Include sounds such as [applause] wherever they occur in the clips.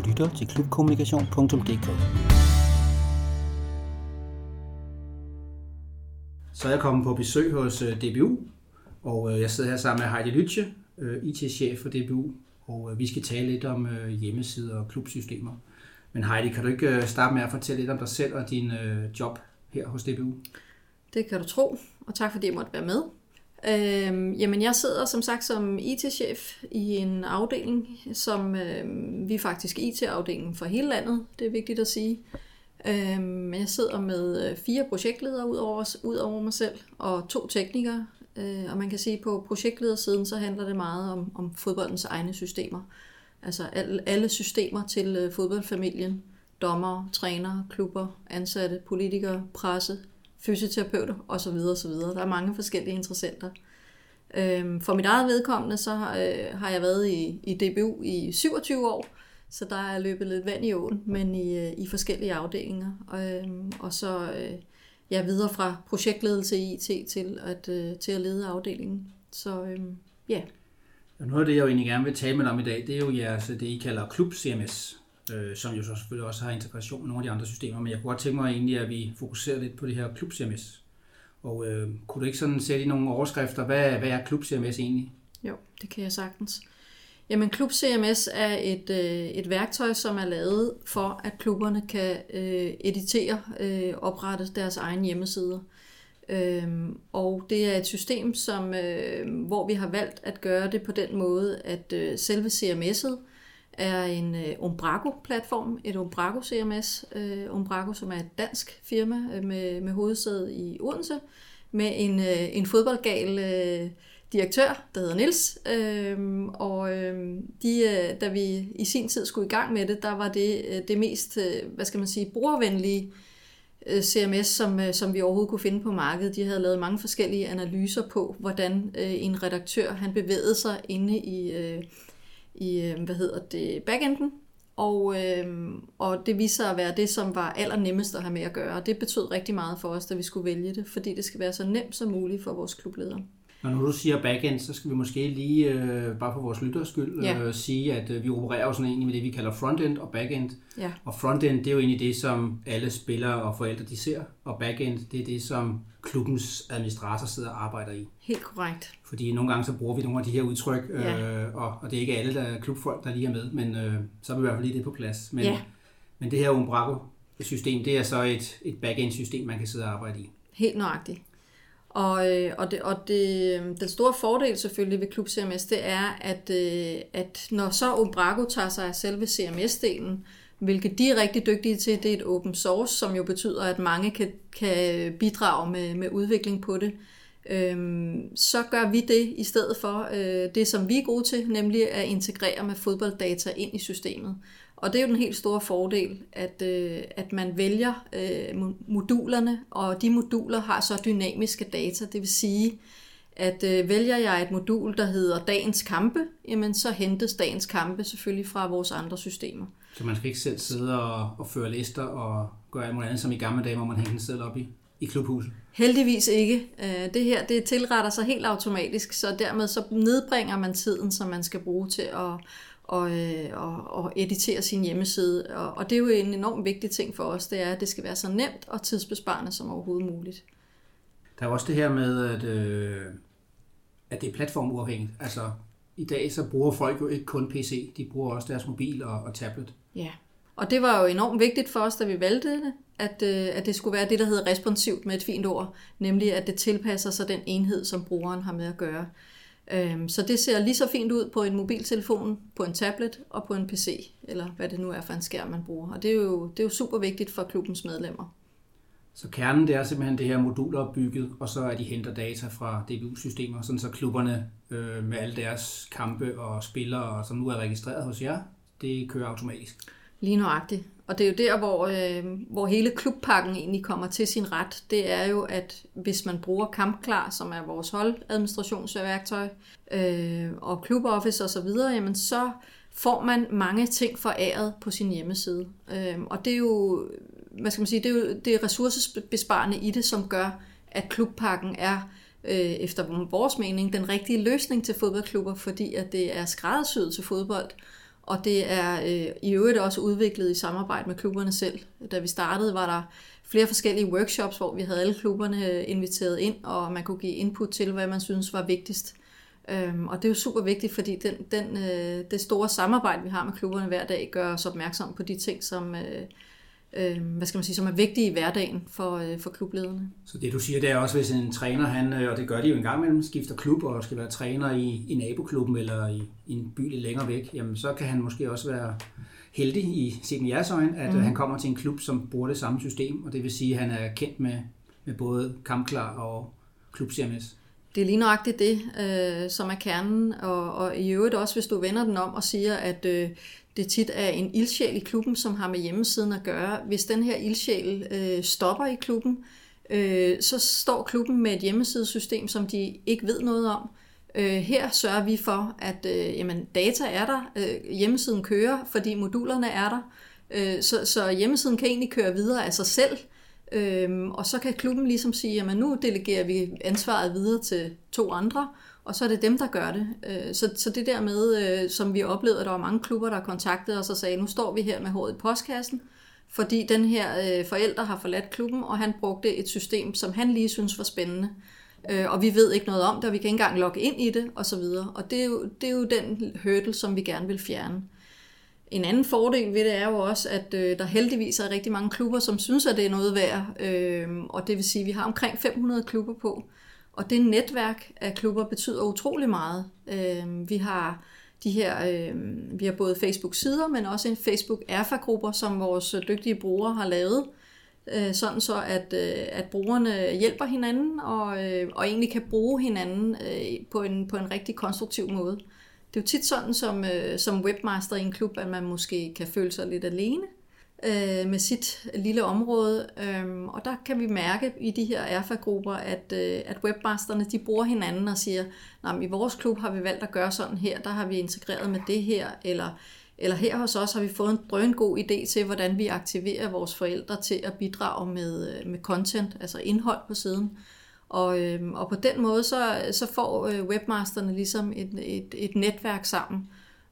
Du lytter til klubkommunikation.dk. Så er jeg kommet på besøg hos øh, DBU, og øh, jeg sidder her sammen med Heidi Lytje, øh, IT-chef for DBU, og vi skal tale lidt om hjemmesider og klubsystemer. Men Heidi, kan du ikke starte med at fortælle lidt om dig selv og din job her hos DBU? Det kan du tro, og tak fordi jeg måtte være med. Øhm, jamen, jeg sidder som sagt som IT-chef i en afdeling, som øhm, vi er faktisk IT-afdelingen for hele landet, det er vigtigt at sige. Øhm, jeg sidder med øh, fire projektledere ud over, ud over mig selv, og to teknikere. Øh, og man kan sige, at på projektledersiden, så handler det meget om, om fodboldens egne systemer. Altså alle, alle systemer til øh, fodboldfamilien. Dommer, trænere, klubber, ansatte, politikere, presse, fysioterapeuter osv. osv. Der er mange forskellige interessenter. Øhm, for mit eget vedkommende, så har, øh, har jeg været i, i DBU i 27 år, så der er løbet lidt vand i åen, men i, øh, i forskellige afdelinger. Øhm, og så øh, ja, videre fra projektledelse i IT til at, øh, til at lede afdelingen. Så øhm, ja. Noget af det, jeg jo egentlig gerne vil tale med om i dag, det er jo jeres, det, I kalder Klub CMS øh, som jo så selvfølgelig også har integration med nogle af de andre systemer, men jeg kunne godt tænke mig egentlig, at vi fokuserer lidt på det her Klub CMS. Og øh, kunne du ikke sådan sætte i nogle overskrifter, hvad, hvad er Klub CMS egentlig? Jo, det kan jeg sagtens. Jamen, Klub CMS er et, øh, et værktøj, som er lavet for, at klubberne kan øh, editere, øh, oprette deres egen hjemmesider. Øhm, og det er et system, som, øh, hvor vi har valgt at gøre det på den måde, at øh, selve CMS'et er en øh, Umbraco-platform, et Umbraco CMS. Øh, Umbraco, som er et dansk firma øh, med, med hovedsæde i Odense, med en, øh, en fodboldgal øh, direktør, der hedder Nils. Øh, og øh, de, øh, da vi i sin tid skulle i gang med det, der var det øh, det mest, øh, hvad skal man sige, brugervenlige øh, CMS, som, øh, som vi overhovedet kunne finde på markedet. De havde lavet mange forskellige analyser på, hvordan øh, en redaktør han bevægede sig inde i, øh, i øh, hvad hedder det, backenden, og, øh, og det viser sig at være det, som var allernemmest at have med at gøre. Og det betød rigtig meget for os, da vi skulle vælge det, fordi det skal være så nemt som muligt for vores klubledere. Når nu du siger backend, så skal vi måske lige, øh, bare for vores lytters skyld, ja. øh, sige, at øh, vi opererer jo sådan egentlig med det, vi kalder frontend og backend. Ja. Og frontend, det er jo egentlig det, som alle spillere og forældre de ser, og backend, det er det, som klubbens administrator sidder og arbejder i. Helt korrekt. Fordi nogle gange så bruger vi nogle af de her udtryk, ja. øh, og, og det er ikke alle der er klubfolk, der lige er med, men øh, så er vi i hvert fald lige det på plads. Men, ja. men det her Umbraco-system, det er så et, et backend-system, man kan sidde og arbejde i. Helt nøjagtigt. Og, øh, og, det, og det, øhm, den store fordel selvfølgelig ved Klub CMS, det er, at, øh, at når så Umbraco tager sig af selve CMS-delen, hvilket de er rigtig dygtige til, det er et open source, som jo betyder, at mange kan, kan bidrage med, med udvikling på det, øhm, så gør vi det i stedet for øh, det, som vi er gode til, nemlig at integrere med fodbolddata ind i systemet. Og det er jo den helt store fordel, at, øh, at man vælger øh, modulerne, og de moduler har så dynamiske data. Det vil sige, at øh, vælger jeg et modul, der hedder dagens kampe, jamen så hentes dagens kampe selvfølgelig fra vores andre systemer. Så man skal ikke selv sidde og, og føre lister og gøre alt muligt andet, som i gamle dage, hvor man hængte selv op i, i klubhuset? Heldigvis ikke. Øh, det her det tilretter sig helt automatisk, så dermed så nedbringer man tiden, som man skal bruge til at og, øh, og, og editere sin hjemmeside. Og, og det er jo en enormt vigtig ting for os, det er, at det skal være så nemt og tidsbesparende som overhovedet muligt. Der er også det her med, at, øh, at det er platformuafhængigt. Altså, i dag så bruger folk jo ikke kun PC, de bruger også deres mobil og, og tablet. Ja, og det var jo enormt vigtigt for os, da vi valgte det, at, øh, at det skulle være det, der hedder responsivt med et fint ord, nemlig at det tilpasser sig den enhed, som brugeren har med at gøre. Øhm, så det ser lige så fint ud på en mobiltelefon, på en tablet og på en PC, eller hvad det nu er for en skærm, man bruger. Og det er jo, det er jo super vigtigt for klubbens medlemmer. Så kernen det er simpelthen det her modulopbygget, og så er de henter data fra DBU-systemer, sådan så klubberne øh, med alle deres kampe og spillere, som nu er registreret hos jer, det kører automatisk. Lige nøjagtigt. Og det er jo der, hvor, øh, hvor hele klubpakken egentlig kommer til sin ret. Det er jo, at hvis man bruger Kampklar, som er vores holdadministrationsværktøj, øh, og kluboffice osv., jamen så får man mange ting foræret på sin hjemmeside. Øh, og det er jo, hvad skal man sige, det er jo det er ressourcebesparende i det, som gør, at klubpakken er øh, efter vores mening den rigtige løsning til fodboldklubber, fordi at det er skræddersyet til fodbold, og det er øh, i øvrigt også udviklet i samarbejde med klubberne selv. Da vi startede, var der flere forskellige workshops, hvor vi havde alle klubberne øh, inviteret ind, og man kunne give input til, hvad man synes var vigtigst. Øhm, og det er jo super vigtigt, fordi den, den, øh, det store samarbejde, vi har med klubberne hver dag, gør os opmærksom på de ting, som, øh, øh, hvad skal man sige, som er vigtige i hverdagen for, øh, for klublederne. Så det du siger, det er også, hvis en træner, han, øh, og det gør de jo en gang imellem, skifter klub og skal være træner i, i naboklubben eller i, i en by lidt længere væk, jamen så kan han måske også være heldig i set med jeres øjne, at mm. han kommer til en klub, som bruger det samme system, og det vil sige, at han er kendt med, med både kampklar og klub CMS. Det er lige nøjagtigt det, øh, som er kernen, og, og i øvrigt også, hvis du vender den om og siger, at øh, det tit er en ildsjæl i klubben, som har med hjemmesiden at gøre. Hvis den her ildsjæl øh, stopper i klubben, øh, så står klubben med et hjemmesidesystem, som de ikke ved noget om. Øh, her sørger vi for, at øh, jamen, data er der, øh, hjemmesiden kører, fordi modulerne er der, øh, så, så hjemmesiden kan egentlig køre videre af sig selv, Øhm, og så kan klubben ligesom sige, at nu delegerer vi ansvaret videre til to andre, og så er det dem, der gør det. Øh, så, så det der med, øh, som vi oplevede, at der var mange klubber, der kontaktede os og sagde, nu står vi her med håret i postkassen, fordi den her øh, forælder har forladt klubben, og han brugte et system, som han lige synes var spændende. Øh, og vi ved ikke noget om det, og vi kan ikke engang logge ind i det, og så videre. Og det er jo, det er jo den hurdle, som vi gerne vil fjerne. En anden fordel ved det er jo også, at øh, der heldigvis er rigtig mange klubber, som synes, at det er noget værd. Øh, og det vil sige, at vi har omkring 500 klubber på. Og det netværk af klubber betyder utrolig meget. Øh, vi har de her, øh, vi har både Facebook-sider, men også en Facebook erfa-grupper, som vores dygtige brugere har lavet, øh, sådan så at, øh, at brugerne hjælper hinanden og, øh, og egentlig kan bruge hinanden øh, på, en, på en rigtig konstruktiv måde. Det er jo tit sådan som, øh, som webmaster i en klub, at man måske kan føle sig lidt alene øh, med sit lille område. Øh, og der kan vi mærke i de her erfagrupper, at, øh, at webmasterne de bruger hinanden og siger, at i vores klub har vi valgt at gøre sådan her, der har vi integreret med det her, eller, eller her hos os har vi fået en drøn god idé til, hvordan vi aktiverer vores forældre til at bidrage med, øh, med content, altså indhold på siden. Og, øh, og på den måde, så, så får øh, webmasterne ligesom et, et, et netværk sammen.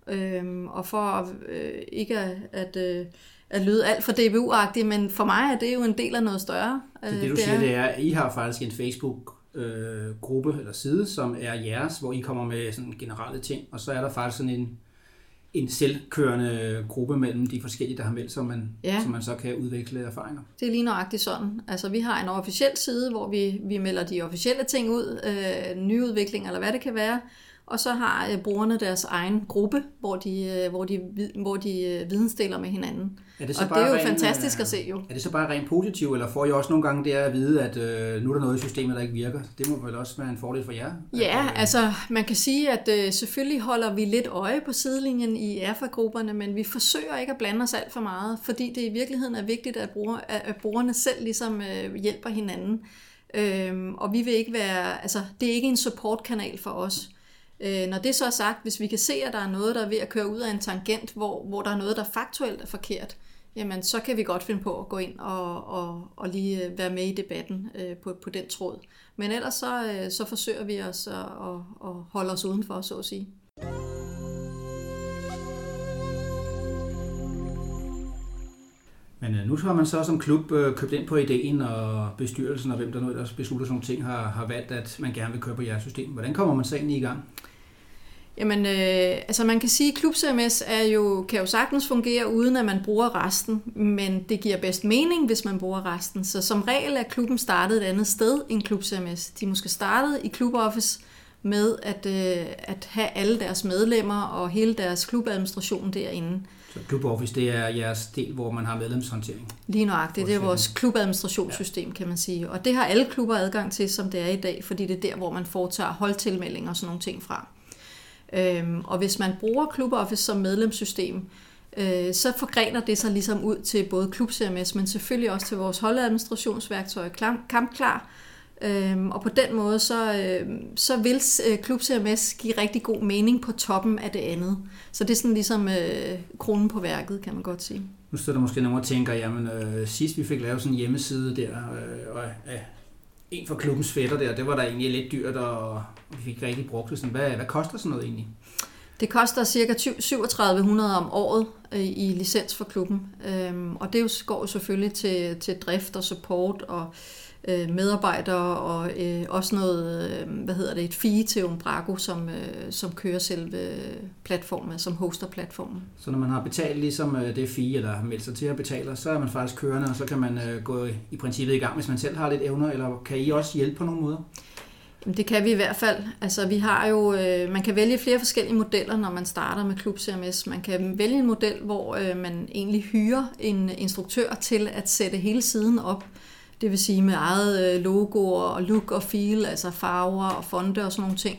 Øh, og for øh, ikke at, at, øh, at lyde alt for DBU-agtigt, men for mig er det jo en del af noget større. Det, det du det siger, er, det er, at I har faktisk en Facebook-gruppe øh, eller side, som er jeres, hvor I kommer med sådan generelle ting, og så er der faktisk sådan en en selvkørende gruppe mellem de forskellige, der har meldt sig, man, ja. så man så kan udvikle erfaringer. Det er lige nøjagtigt sådan. Altså, vi har en officiel side, hvor vi, vi melder de officielle ting ud, øh, nyudvikling eller hvad det kan være, og så har øh, brugerne deres egen gruppe, hvor de, øh, hvor de, hvor de øh, vidensdeler med hinanden. Er det så og bare det er jo ren, fantastisk at se jo. Er det så bare rent positivt, eller får I også nogle gange det at vide, at øh, nu er der noget i systemet, der ikke virker? Det må vel også være en fordel for jer? Ja, at, øh, altså man kan sige, at øh, selvfølgelig holder vi lidt øje på sidelinjen i erfa-grupperne, men vi forsøger ikke at blande os alt for meget, fordi det i virkeligheden er vigtigt, at, bruger, at brugerne selv ligesom øh, hjælper hinanden. Øhm, og vi vil ikke være, altså det er ikke en supportkanal for os. Øh, når det så er sagt, hvis vi kan se, at der er noget, der er ved at køre ud af en tangent, hvor, hvor der er noget, der faktuelt er forkert, jamen så kan vi godt finde på at gå ind og, og, og lige øh, være med i debatten øh, på, på den tråd. Men ellers så, øh, så forsøger vi os at, at, at holde os udenfor, så at sige. Men øh, nu har man så som klub øh, købt ind på ideen, og bestyrelsen og hvem der nu ellers beslutter sådan nogle ting, har, har valgt, at man gerne vil køre på jeres system. Hvordan kommer man så egentlig i gang? Jamen, øh, altså man kan sige, at Klub CMS er jo, kan jo sagtens fungere, uden at man bruger resten, men det giver bedst mening, hvis man bruger resten. Så som regel er klubben startet et andet sted end Klub CMS. De er måske startet i Klub Office med at, øh, at have alle deres medlemmer og hele deres klubadministration derinde. Så Klub Office, det er jeres del, hvor man har medlemshåndtering? Lige nøjagtigt. Det er vores klubadministrationssystem, ja. kan man sige. Og det har alle klubber adgang til, som det er i dag, fordi det er der, hvor man foretager holdtilmeldinger og sådan nogle ting fra. Øhm, og hvis man bruger ClubOffice som medlemssystem, øh, så forgrener det sig ligesom ud til både Klub CMS, men selvfølgelig også til vores holdadministrationsværktøj Kampklar. Øhm, og på den måde, så, øh, så vil øh, Club Klub CMS give rigtig god mening på toppen af det andet. Så det er sådan ligesom øh, kronen på værket, kan man godt sige. Nu sidder der måske nogen og tænker, jamen øh, sidst vi fik lavet sådan en hjemmeside der, øh, og øh, en for klubbens fætter der, det var da egentlig lidt dyrt, og vi fik rigtig brugt det. Sådan, hvad, hvad koster sådan noget egentlig? Det koster ca. 3700 om året øh, i licens for klubben, øhm, og det går jo selvfølgelig til, til drift og support og øh, medarbejdere og øh, også noget, øh, hvad hedder det, et fee til Umbrago, som, øh, som kører selve platformen, som hoster platformen. Så når man har betalt ligesom øh, det fee, eller meldt sig til at betale, så er man faktisk kørende, og så kan man øh, gå i princippet i gang, hvis man selv har lidt evner, eller kan I også hjælpe på nogle måder? Det kan vi i hvert fald. Altså, vi har jo, øh, man kan vælge flere forskellige modeller, når man starter med Klub CMS. Man kan vælge en model, hvor øh, man egentlig hyrer en instruktør til at sætte hele siden op. Det vil sige med eget øh, logo logoer og look og feel, altså farver og fonde og sådan nogle ting.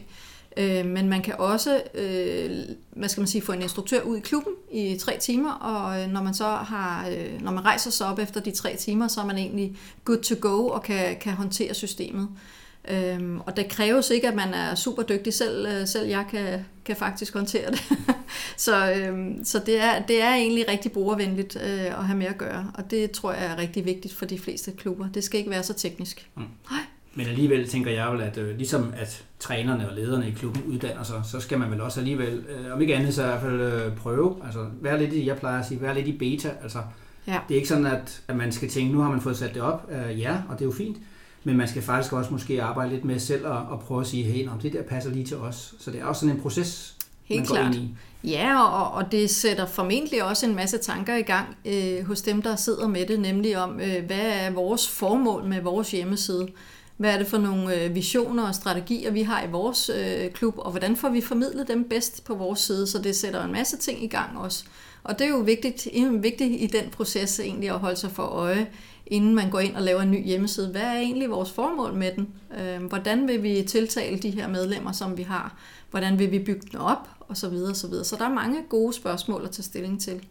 Øh, men man kan også øh, hvad skal man sige, få en instruktør ud i klubben i tre timer, og øh, når man så har, øh, når man rejser sig op efter de tre timer, så er man egentlig good to go og kan, kan håndtere systemet. Øhm, og det kræves ikke, at man er super dygtig selv. Øh, selv jeg kan, kan faktisk håndtere det. [laughs] så øhm, så det, er, det er egentlig rigtig brugervenligt øh, at have med at gøre. Og det tror jeg er rigtig vigtigt for de fleste klubber. Det skal ikke være så teknisk. Mm. Nej. Men alligevel tænker jeg vel, at øh, ligesom at trænerne og lederne i klubben uddanner sig, så skal man vel også alligevel, øh, om ikke andet så i hvert fald øh, prøve. Altså være lidt i, jeg plejer at sige, være lidt i beta. Altså, ja. Det er ikke sådan, at, at man skal tænke, nu har man fået sat det op, øh, ja, og det er jo fint. Men man skal faktisk også måske arbejde lidt med selv og, og prøve at sige, hey, om det der passer lige til os. Så det er også sådan en proces, Helt man går klart. ind i. Ja, og, og det sætter formentlig også en masse tanker i gang øh, hos dem, der sidder med det, nemlig om, øh, hvad er vores formål med vores hjemmeside? Hvad er det for nogle øh, visioner og strategier, vi har i vores øh, klub, og hvordan får vi formidlet dem bedst på vores side? Så det sætter en masse ting i gang også. Og det er jo vigtigt, vigtigt i den proces egentlig at holde sig for øje, inden man går ind og laver en ny hjemmeside. Hvad er egentlig vores formål med den? Øhm, hvordan vil vi tiltale de her medlemmer, som vi har? Hvordan vil vi bygge den op? Og så videre, og så videre. Så der er mange gode spørgsmål at tage stilling til.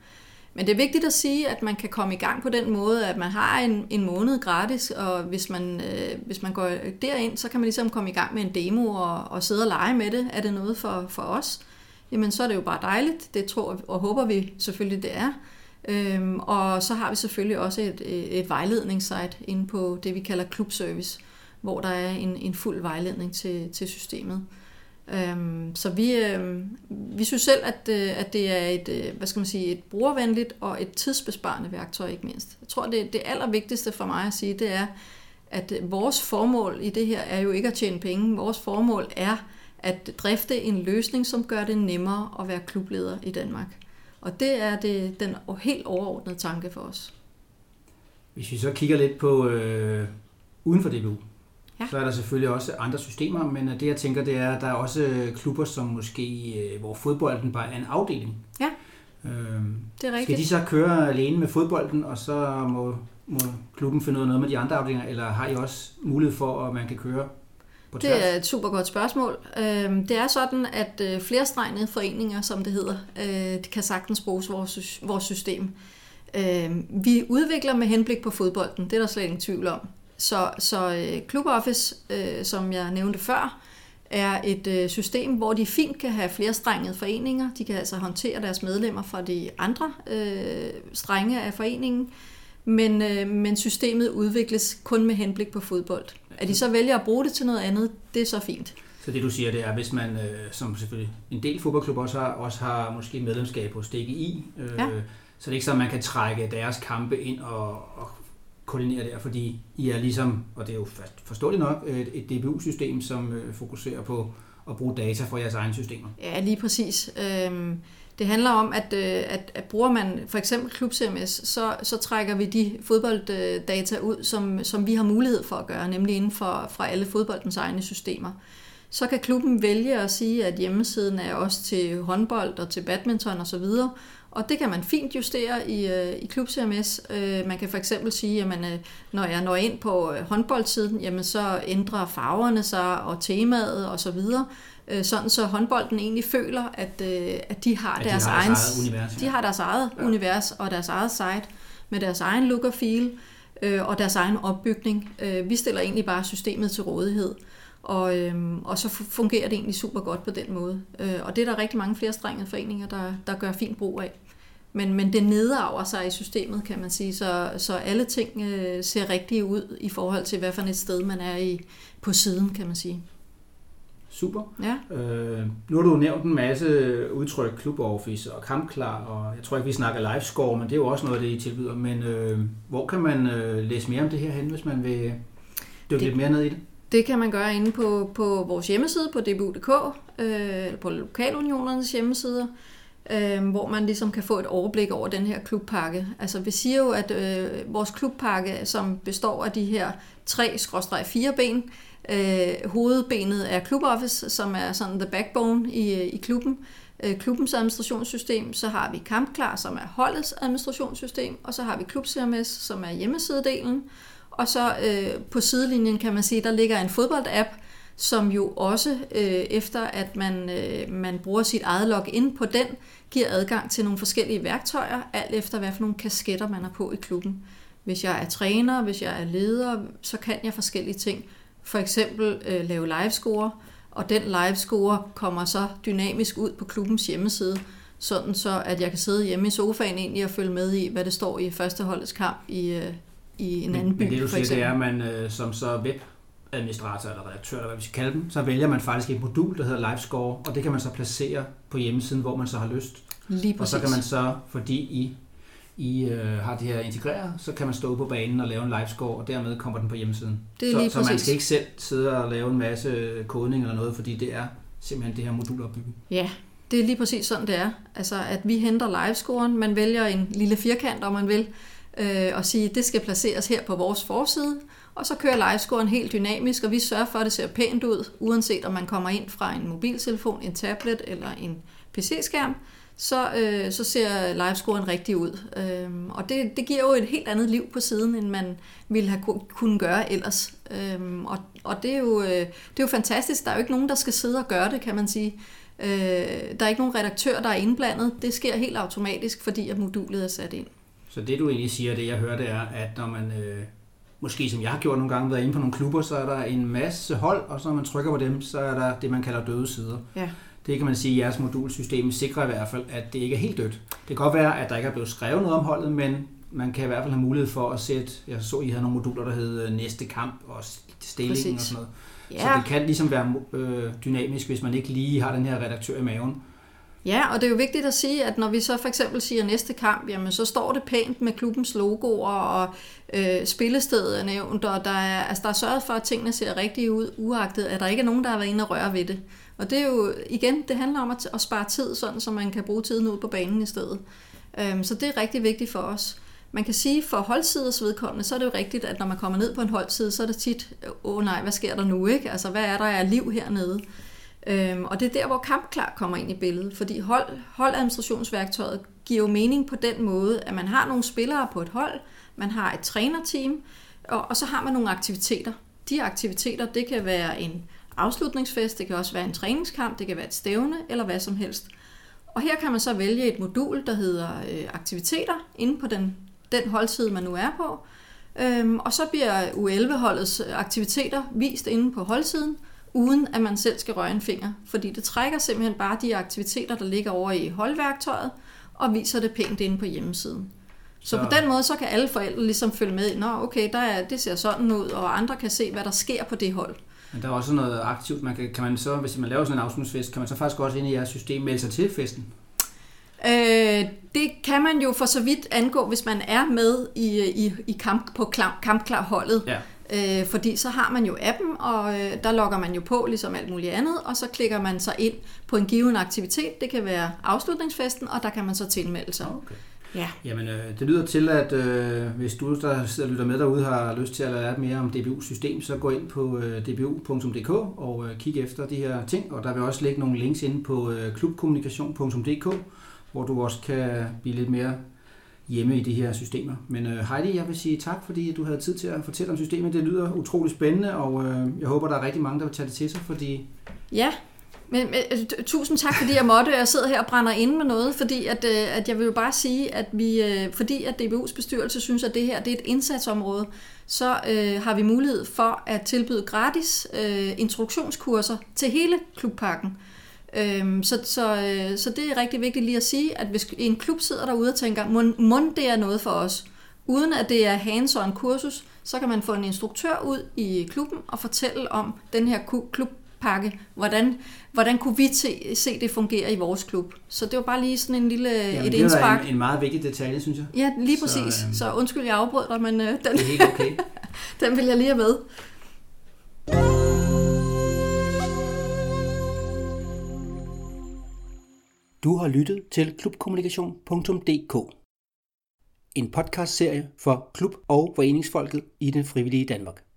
Men det er vigtigt at sige, at man kan komme i gang på den måde, at man har en, en måned gratis, og hvis man, øh, hvis man går derind, så kan man ligesom komme i gang med en demo og, og sidde og lege med det. Er det noget for, for os? Jamen så er det jo bare dejligt. Det tror og håber vi selvfølgelig, det er. Øhm, og så har vi selvfølgelig også et, et vejledningssite inde på det, vi kalder klubservice, hvor der er en, en fuld vejledning til, til systemet. Øhm, så vi, øhm, vi synes selv, at, øh, at det er et, øh, hvad skal man sige, et brugervenligt og et tidsbesparende værktøj, ikke mindst. Jeg tror, det, det allervigtigste for mig at sige, det er, at øh, vores formål i det her er jo ikke at tjene penge. Vores formål er at drifte en løsning, som gør det nemmere at være klubleder i Danmark. Og det er det, den helt overordnede tanke for os. Hvis vi så kigger lidt på øh, uden for DBU, ja. så er der selvfølgelig også andre systemer, men det jeg tænker, det er, at der er også klubber, som måske, øh, hvor fodbolden bare er en afdeling. Ja, øh, det er rigtigt. Skal de så køre alene med fodbolden, og så må, må klubben finde ud af noget med de andre afdelinger, eller har I også mulighed for, at man kan køre på tværs? Det er et super godt spørgsmål. Øhm, det er sådan, at øh, flerstregnede foreninger, som det hedder, øh, kan sagtens bruges vores, vores system. Øhm, vi udvikler med henblik på fodbolden, det er der slet ingen tvivl om. Så, så øh, Club Office, som jeg nævnte før, er et system, hvor de fint kan have flerstrengede foreninger. De kan altså håndtere deres medlemmer fra de andre øh, strenge af foreningen. Men, øh, men systemet udvikles kun med henblik på fodbold. At de så vælger at bruge det til noget andet, det er så fint. Så det du siger, det er, hvis man, øh, som selvfølgelig en del fodboldklubber også har, også har måske medlemskab hos DGI, øh, ja. så det er ikke så, at man kan trække deres kampe ind og, og koordinere der, fordi I er ligesom, og det er jo forståeligt nok, et, DBU-system, som øh, fokuserer på at bruge data fra jeres egne systemer. Ja, lige præcis. Øhm, det handler om, at, øh, at, at bruger man for eksempel Klub CMS, så, så trækker vi de fodbolddata ud, som, som vi har mulighed for at gøre, nemlig inden for fra alle fodboldens egne systemer. Så kan klubben vælge at sige, at hjemmesiden er også til håndbold og til badminton osv., og det kan man fint justere i, øh, i Klub CMS. Øh, man kan for eksempel sige, at når jeg når ind på håndboldsiden, jamen så ændrer farverne sig og temaet osv., øh, sådan så håndbolden egentlig føler, at, øh, at de har, at deres, de har egen, deres eget univers. Ja. De har deres eget ja. univers og deres eget site med deres egen look og feel øh, og deres egen opbygning. Øh, vi stiller egentlig bare systemet til rådighed. Og, øhm, og så fungerer det egentlig super godt på den måde. Øh, og det er der rigtig mange flere strengede foreninger, der, der gør fint brug af. Men, men det nedarver sig i systemet, kan man sige, så, så alle ting øh, ser rigtige ud i forhold til, hvad for et sted man er i på siden, kan man sige. Super. Ja. Øh, nu har du nævnt en masse udtryk, kluboffice og kampklar, og jeg tror ikke, vi snakker live score, men det er jo også noget det, I tilbyder. Men øh, hvor kan man øh, læse mere om det her hen, hvis man vil dykke lidt mere ned i det? Det kan man gøre inde på, på vores hjemmeside på dbu.dk, øh, eller på lokalunionernes hjemmesider, øh, hvor man ligesom kan få et overblik over den her klubpakke. Altså vi siger jo, at øh, vores klubpakke, som består af de her 3-4 ben, øh, hovedbenet er kluboffice, som er sådan the backbone i, øh, i klubben, øh, klubbens administrationssystem, så har vi Kampklar, som er holdets administrationssystem, og så har vi Klub CMS, som er hjemmesidedelen, og så øh, på sidelinjen kan man sige, der ligger en fodboldapp, som jo også øh, efter at man, øh, man bruger sit eget login på den, giver adgang til nogle forskellige værktøjer, alt efter hvad for nogle kasketter man har på i klubben. Hvis jeg er træner, hvis jeg er leder, så kan jeg forskellige ting. For eksempel øh, lave livescore, og den livescore kommer så dynamisk ud på klubbens hjemmeside, sådan så at jeg kan sidde hjemme i sofaen egentlig og følge med i, hvad det står i første holdets kamp i, øh, i en anden by. Men det du siger, det er, at man øh, som så web administrator eller redaktør, eller hvad vi skal kalde dem, så vælger man faktisk et modul, der hedder Livescore, og det kan man så placere på hjemmesiden, hvor man så har lyst. Lige præcis. Og så kan man så, fordi I, I øh, har det her integreret, så kan man stå på banen og lave en livescore, og dermed kommer den på hjemmesiden. Det er så, lige så man skal ikke selv sidde og lave en masse kodning eller noget, fordi det er simpelthen det her modulopbygning. Ja, det er lige præcis sådan, det er. Altså, at vi henter livescoren, man vælger en lille firkant, om man vil, øh, og sige, at det skal placeres her på vores forside, og så kører livescoren helt dynamisk, og vi sørger for, at det ser pænt ud, uanset om man kommer ind fra en mobiltelefon, en tablet eller en PC-skærm, så, øh, så ser livescoren rigtig ud. Øhm, og det, det giver jo et helt andet liv på siden, end man ville have kunnet gøre ellers. Øhm, og og det, er jo, øh, det er jo fantastisk. Der er jo ikke nogen, der skal sidde og gøre det, kan man sige. Øh, der er ikke nogen redaktør, der er indblandet. Det sker helt automatisk, fordi at modulet er sat ind. Så det du egentlig siger, det jeg hører, det er, at når man, øh, måske som jeg har gjort nogle gange, været inde på nogle klubber, så er der en masse hold, og så når man trykker på dem, så er der det, man kalder døde sider. Ja. Det kan man sige, at jeres modulsystem sikrer i hvert fald, at det ikke er helt dødt. Det kan godt være, at der ikke er blevet skrevet noget om holdet, men man kan i hvert fald have mulighed for at sætte, jeg så, I havde nogle moduler, der hed øh, næste kamp og stilling og sådan noget. Ja. Så det kan ligesom være øh, dynamisk, hvis man ikke lige har den her redaktør i maven. Ja, og det er jo vigtigt at sige, at når vi så for eksempel siger næste kamp, jamen så står det pænt med klubbens logoer, og øh, spillestedet er nævnt, og der er, altså, der er sørget for, at tingene ser rigtige ud, uagtet at der ikke er nogen, der har været inde og røre ved det. Og det er jo, igen, det handler om at, at spare tid, sådan så man kan bruge tiden ud på banen i stedet. Øhm, så det er rigtig vigtigt for os. Man kan sige, for holdsiders vedkommende, så er det jo rigtigt, at når man kommer ned på en holdside, så er det tit, åh nej, hvad sker der nu, ikke? Altså, hvad er der af liv hernede? Øhm, og det er der, hvor kampklar kommer ind i billedet, fordi hold, holdadministrationsværktøjet giver jo mening på den måde, at man har nogle spillere på et hold, man har et trænerteam, og, og så har man nogle aktiviteter. De aktiviteter, det kan være en afslutningsfest, det kan også være en træningskamp, det kan være et stævne eller hvad som helst. Og her kan man så vælge et modul, der hedder øh, aktiviteter, inde på den, den holdside, man nu er på. Øhm, og så bliver U11-holdets aktiviteter vist inde på holdsiden, uden at man selv skal røre en finger. Fordi det trækker simpelthen bare de aktiviteter, der ligger over i holdværktøjet, og viser det pænt inde på hjemmesiden. Så, så på den måde, så kan alle forældre ligesom følge med. Nå, okay, der er, det ser sådan ud, og andre kan se, hvad der sker på det hold. Men der er også noget aktivt. Man kan, kan man så, hvis man laver sådan en afslutningsfest, kan man så faktisk også ind i jeres system melde sig til festen? Øh, det kan man jo for så vidt angå, hvis man er med i, i, i kamp, på kampklarholdet. Ja. Øh, fordi så har man jo appen, og øh, der logger man jo på, ligesom alt muligt andet, og så klikker man sig ind på en given aktivitet. Det kan være afslutningsfesten, og der kan man så tilmelde sig. Okay. Ja. Jamen, øh, det lyder til, at øh, hvis du, der sidder og lytter med derude, har lyst til at lære mere om DBU-system, så gå ind på øh, dbu.dk og øh, kig efter de her ting. Og der vil også ligge nogle links inde på øh, klubkommunikation.dk, hvor du også kan blive lidt mere hjemme i de her systemer. Men øh, Heidi, jeg vil sige tak, fordi du havde tid til at fortælle om systemet. Det lyder utrolig spændende, og øh, jeg håber, der er rigtig mange, der vil tage det til sig, fordi... Ja, men, men altså, tusind tak, fordi jeg måtte. Jeg sidder her og brænder ind med noget, fordi at, øh, at jeg vil jo bare sige, at vi, øh, fordi at DBU's bestyrelse synes, at det her det er et indsatsområde, så øh, har vi mulighed for at tilbyde gratis øh, introduktionskurser til hele klubpakken. Øhm, så, så, øh, så det er rigtig vigtigt lige at sige, at hvis en klub sidder derude og tænker, må det er noget for os, uden at det er hands-on kursus, så kan man få en instruktør ud i klubben og fortælle om den her klub pakke. Hvordan, hvordan kunne vi se, se det fungere i vores klub? Så det var bare lige sådan en lille Jamen, et det indspark. en, en meget vigtig detalje, synes jeg. Ja, lige præcis. Så, øhm, så undskyld, jeg afbrød dig, men øh, den, det er helt okay. [laughs] den vil jeg lige have med. Du har lyttet til klubkommunikation.dk En podcastserie for klub- og foreningsfolket i den frivillige Danmark.